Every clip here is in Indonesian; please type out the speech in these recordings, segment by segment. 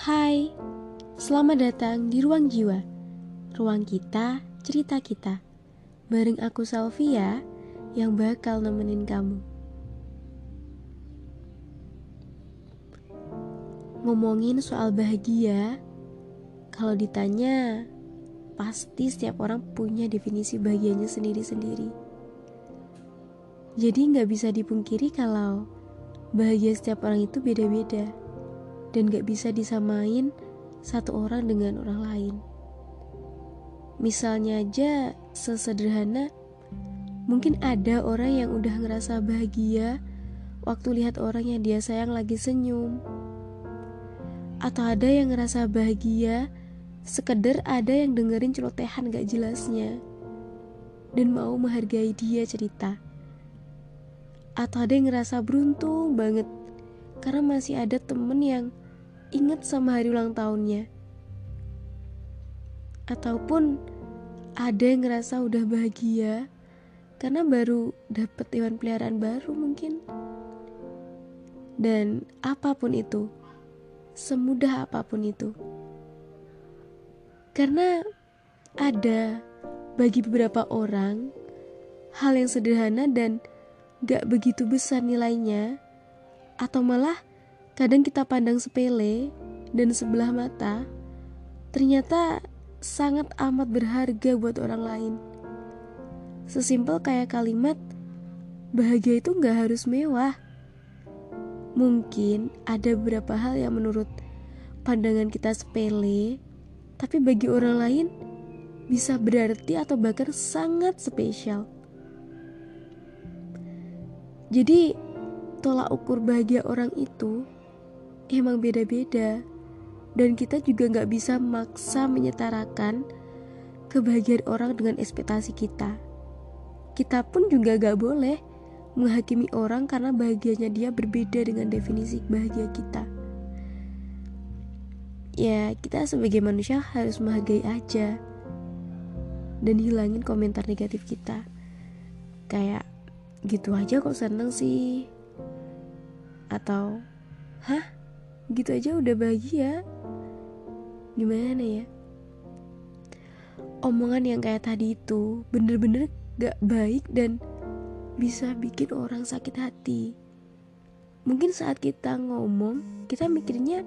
Hai, selamat datang di Ruang Jiwa. Ruang kita, cerita kita. Bareng aku Salvia yang bakal nemenin kamu. Ngomongin soal bahagia, kalau ditanya, pasti setiap orang punya definisi bahagianya sendiri-sendiri. Jadi nggak bisa dipungkiri kalau bahagia setiap orang itu beda-beda dan gak bisa disamain satu orang dengan orang lain. Misalnya aja sesederhana, mungkin ada orang yang udah ngerasa bahagia waktu lihat orang yang dia sayang lagi senyum. Atau ada yang ngerasa bahagia sekedar ada yang dengerin celotehan gak jelasnya dan mau menghargai dia cerita. Atau ada yang ngerasa beruntung banget karena masih ada temen yang ingat sama hari ulang tahunnya. Ataupun ada yang ngerasa udah bahagia karena baru dapet hewan peliharaan baru mungkin. Dan apa pun itu, semudah apa pun itu. Karena ada bagi beberapa orang hal yang sederhana dan gak begitu besar nilainya atau malah kadang kita pandang sepele dan sebelah mata, ternyata sangat amat berharga buat orang lain. Sesimpel kayak kalimat, bahagia itu nggak harus mewah. Mungkin ada beberapa hal yang menurut pandangan kita sepele, tapi bagi orang lain bisa berarti atau bahkan sangat spesial. Jadi, tolak ukur bahagia orang itu emang beda-beda dan kita juga nggak bisa maksa menyetarakan kebahagiaan orang dengan ekspektasi kita. Kita pun juga gak boleh menghakimi orang karena bahagianya dia berbeda dengan definisi bahagia kita. Ya, kita sebagai manusia harus menghargai aja dan hilangin komentar negatif kita. Kayak gitu aja kok seneng sih. Atau, hah? Gitu aja udah bahagia. Gimana ya? Omongan yang kayak tadi itu bener-bener gak baik dan bisa bikin orang sakit hati. Mungkin saat kita ngomong kita mikirnya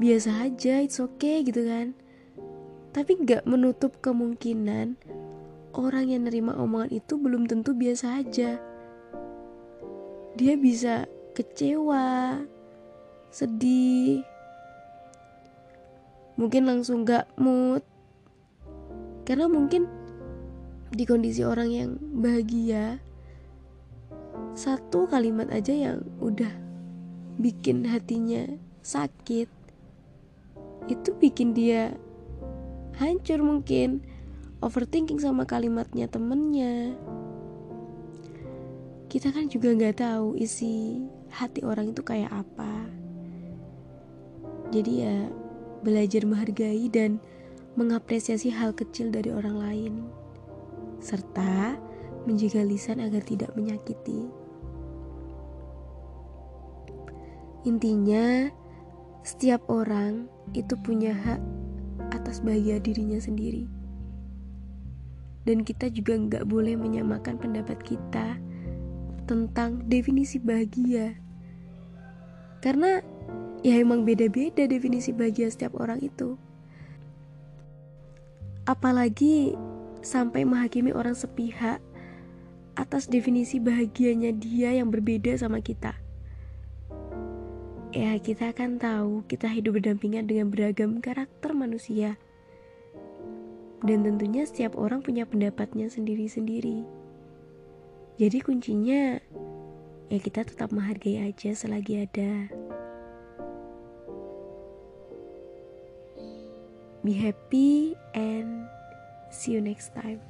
biasa aja it's okay gitu kan. Tapi gak menutup kemungkinan orang yang nerima omongan itu belum tentu biasa aja. Dia bisa kecewa sedih. Mungkin langsung gak mood. Karena mungkin di kondisi orang yang bahagia satu kalimat aja yang udah bikin hatinya sakit itu bikin dia hancur mungkin. Overthinking sama kalimatnya temennya. Kita kan juga nggak tahu isi hati orang itu kayak apa jadi ya belajar menghargai dan mengapresiasi hal kecil dari orang lain serta menjaga lisan agar tidak menyakiti. Intinya, setiap orang itu punya hak atas bahagia dirinya sendiri. Dan kita juga nggak boleh menyamakan pendapat kita tentang definisi bahagia. Karena ya emang beda-beda definisi bahagia setiap orang itu. Apalagi sampai menghakimi orang sepihak atas definisi bahagianya dia yang berbeda sama kita. Ya, kita akan tahu kita hidup berdampingan dengan beragam karakter manusia. Dan tentunya setiap orang punya pendapatnya sendiri-sendiri. Jadi kuncinya ya kita tetap menghargai aja selagi ada. Be happy and see you next time.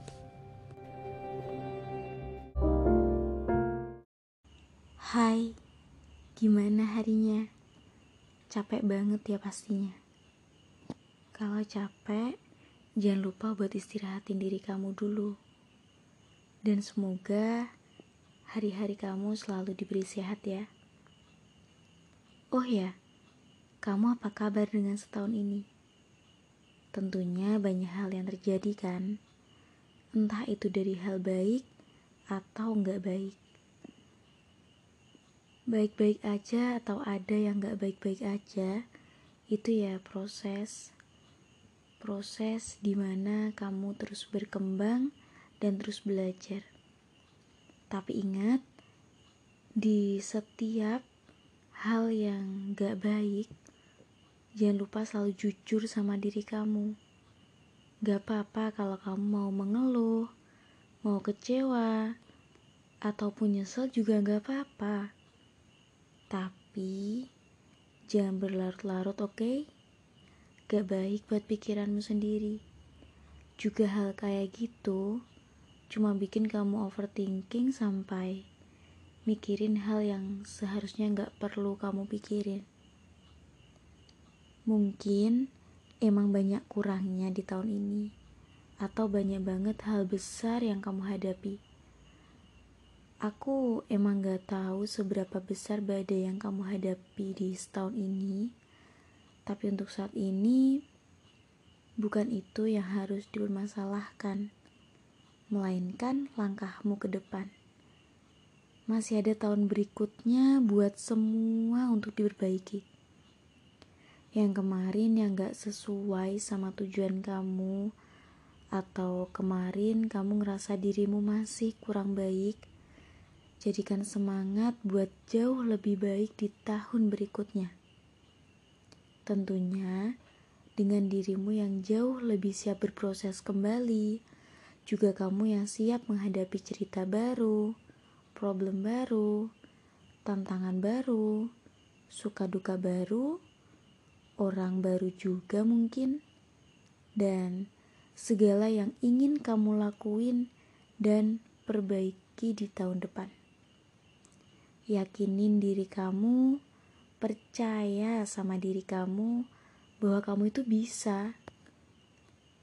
Hai, gimana harinya? Capek banget ya pastinya. Kalau capek, jangan lupa buat istirahatin diri kamu dulu. Dan semoga hari-hari kamu selalu diberi sehat ya. Oh ya, kamu apa kabar dengan setahun ini? Tentunya banyak hal yang terjadi kan? Entah itu dari hal baik atau enggak baik. Baik-baik aja atau ada yang enggak baik-baik aja, itu ya proses. Proses di mana kamu terus berkembang dan terus belajar. Tapi ingat, di setiap hal yang gak baik, jangan lupa selalu jujur sama diri kamu. Gak apa-apa kalau kamu mau mengeluh, mau kecewa, ataupun nyesel juga gak apa-apa. Tapi, jangan berlarut-larut, oke? Okay? Gak baik buat pikiranmu sendiri. Juga hal kayak gitu, cuma bikin kamu overthinking sampai mikirin hal yang seharusnya nggak perlu kamu pikirin. Mungkin emang banyak kurangnya di tahun ini, atau banyak banget hal besar yang kamu hadapi. Aku emang gak tahu seberapa besar badai yang kamu hadapi di setahun ini, tapi untuk saat ini bukan itu yang harus dipermasalahkan melainkan langkahmu ke depan. Masih ada tahun berikutnya buat semua untuk diperbaiki. Yang kemarin yang gak sesuai sama tujuan kamu, atau kemarin kamu ngerasa dirimu masih kurang baik, jadikan semangat buat jauh lebih baik di tahun berikutnya. Tentunya dengan dirimu yang jauh lebih siap berproses kembali juga kamu yang siap menghadapi cerita baru, problem baru, tantangan baru, suka duka baru, orang baru juga mungkin, dan segala yang ingin kamu lakuin dan perbaiki di tahun depan. Yakinin diri kamu, percaya sama diri kamu bahwa kamu itu bisa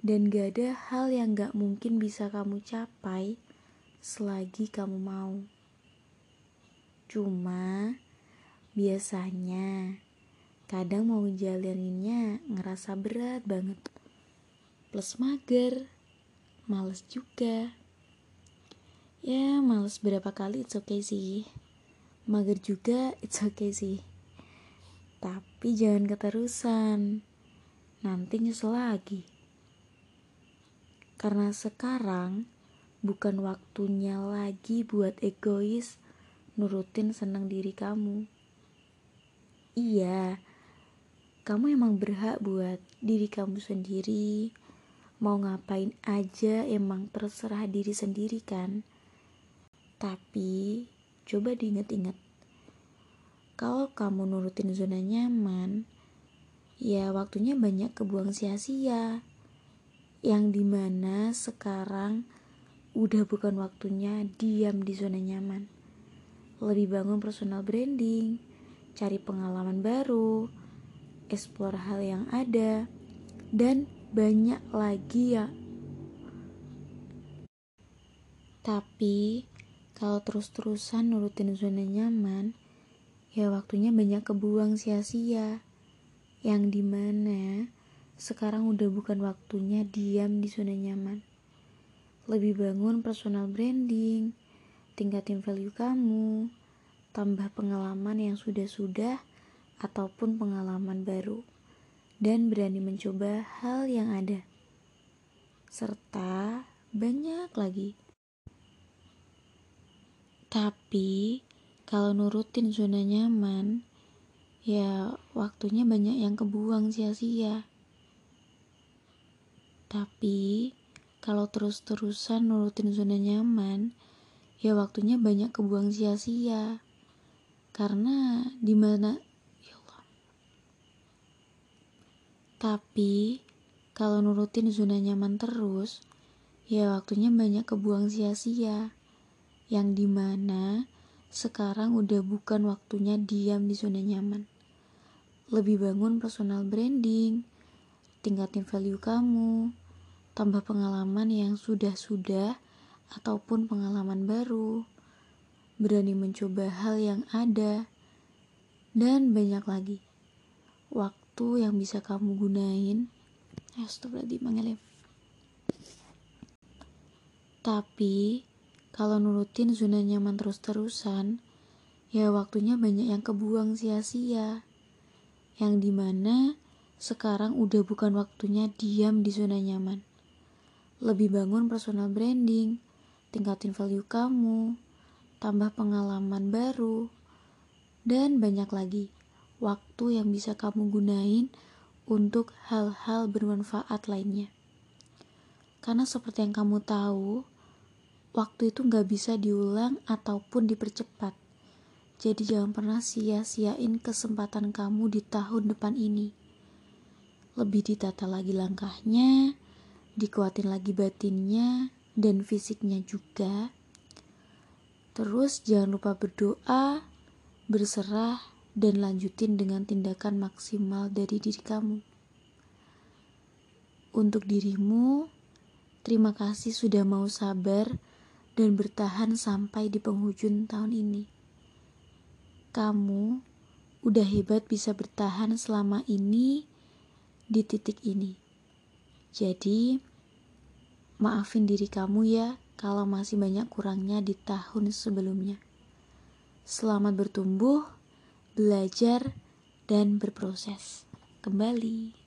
dan gak ada hal yang gak mungkin bisa kamu capai selagi kamu mau. Cuma biasanya kadang mau jalaninnya ngerasa berat banget. Plus mager, males juga. Ya males berapa kali it's okay sih. Mager juga it's okay sih. Tapi jangan keterusan. Nanti nyesel lagi. Karena sekarang bukan waktunya lagi buat egois nurutin senang diri kamu. Iya, kamu emang berhak buat diri kamu sendiri. Mau ngapain aja emang terserah diri sendiri kan. Tapi coba diinget-inget. Kalau kamu nurutin zona nyaman, ya waktunya banyak kebuang sia-sia yang di mana sekarang udah bukan waktunya diam di zona nyaman. Lebih bangun personal branding, cari pengalaman baru, explore hal yang ada, dan banyak lagi ya. Tapi kalau terus-terusan nurutin zona nyaman, ya waktunya banyak kebuang sia-sia. Yang di mana sekarang udah bukan waktunya diam di zona nyaman. Lebih bangun personal branding, tingkatin value kamu, tambah pengalaman yang sudah-sudah ataupun pengalaman baru, dan berani mencoba hal yang ada. Serta banyak lagi. Tapi kalau nurutin zona nyaman, ya waktunya banyak yang kebuang sia-sia. Tapi kalau terus-terusan nurutin zona nyaman, ya waktunya banyak kebuang sia-sia. Karena di mana ya Tapi kalau nurutin zona nyaman terus, ya waktunya banyak kebuang sia-sia. Yang di mana sekarang udah bukan waktunya diam di zona nyaman. Lebih bangun personal branding, tingkatin value kamu, tambah pengalaman yang sudah-sudah ataupun pengalaman baru, berani mencoba hal yang ada, dan banyak lagi. waktu yang bisa kamu gunain. Astagfirullahaladzim. Tapi, kalau nurutin zona nyaman terus-terusan, ya waktunya banyak yang kebuang sia-sia. Yang di mana sekarang udah bukan waktunya diam di zona nyaman. Lebih bangun personal branding, tingkatin value kamu, tambah pengalaman baru, dan banyak lagi waktu yang bisa kamu gunain untuk hal-hal bermanfaat lainnya. Karena seperti yang kamu tahu, waktu itu nggak bisa diulang ataupun dipercepat. Jadi jangan pernah sia-siain kesempatan kamu di tahun depan ini. Lebih ditata lagi langkahnya, dikuatin lagi batinnya, dan fisiknya juga. Terus jangan lupa berdoa, berserah, dan lanjutin dengan tindakan maksimal dari diri kamu. Untuk dirimu, terima kasih sudah mau sabar dan bertahan sampai di penghujung tahun ini. Kamu udah hebat bisa bertahan selama ini di titik ini. Jadi, maafin diri kamu ya kalau masih banyak kurangnya di tahun sebelumnya. Selamat bertumbuh, belajar, dan berproses. Kembali.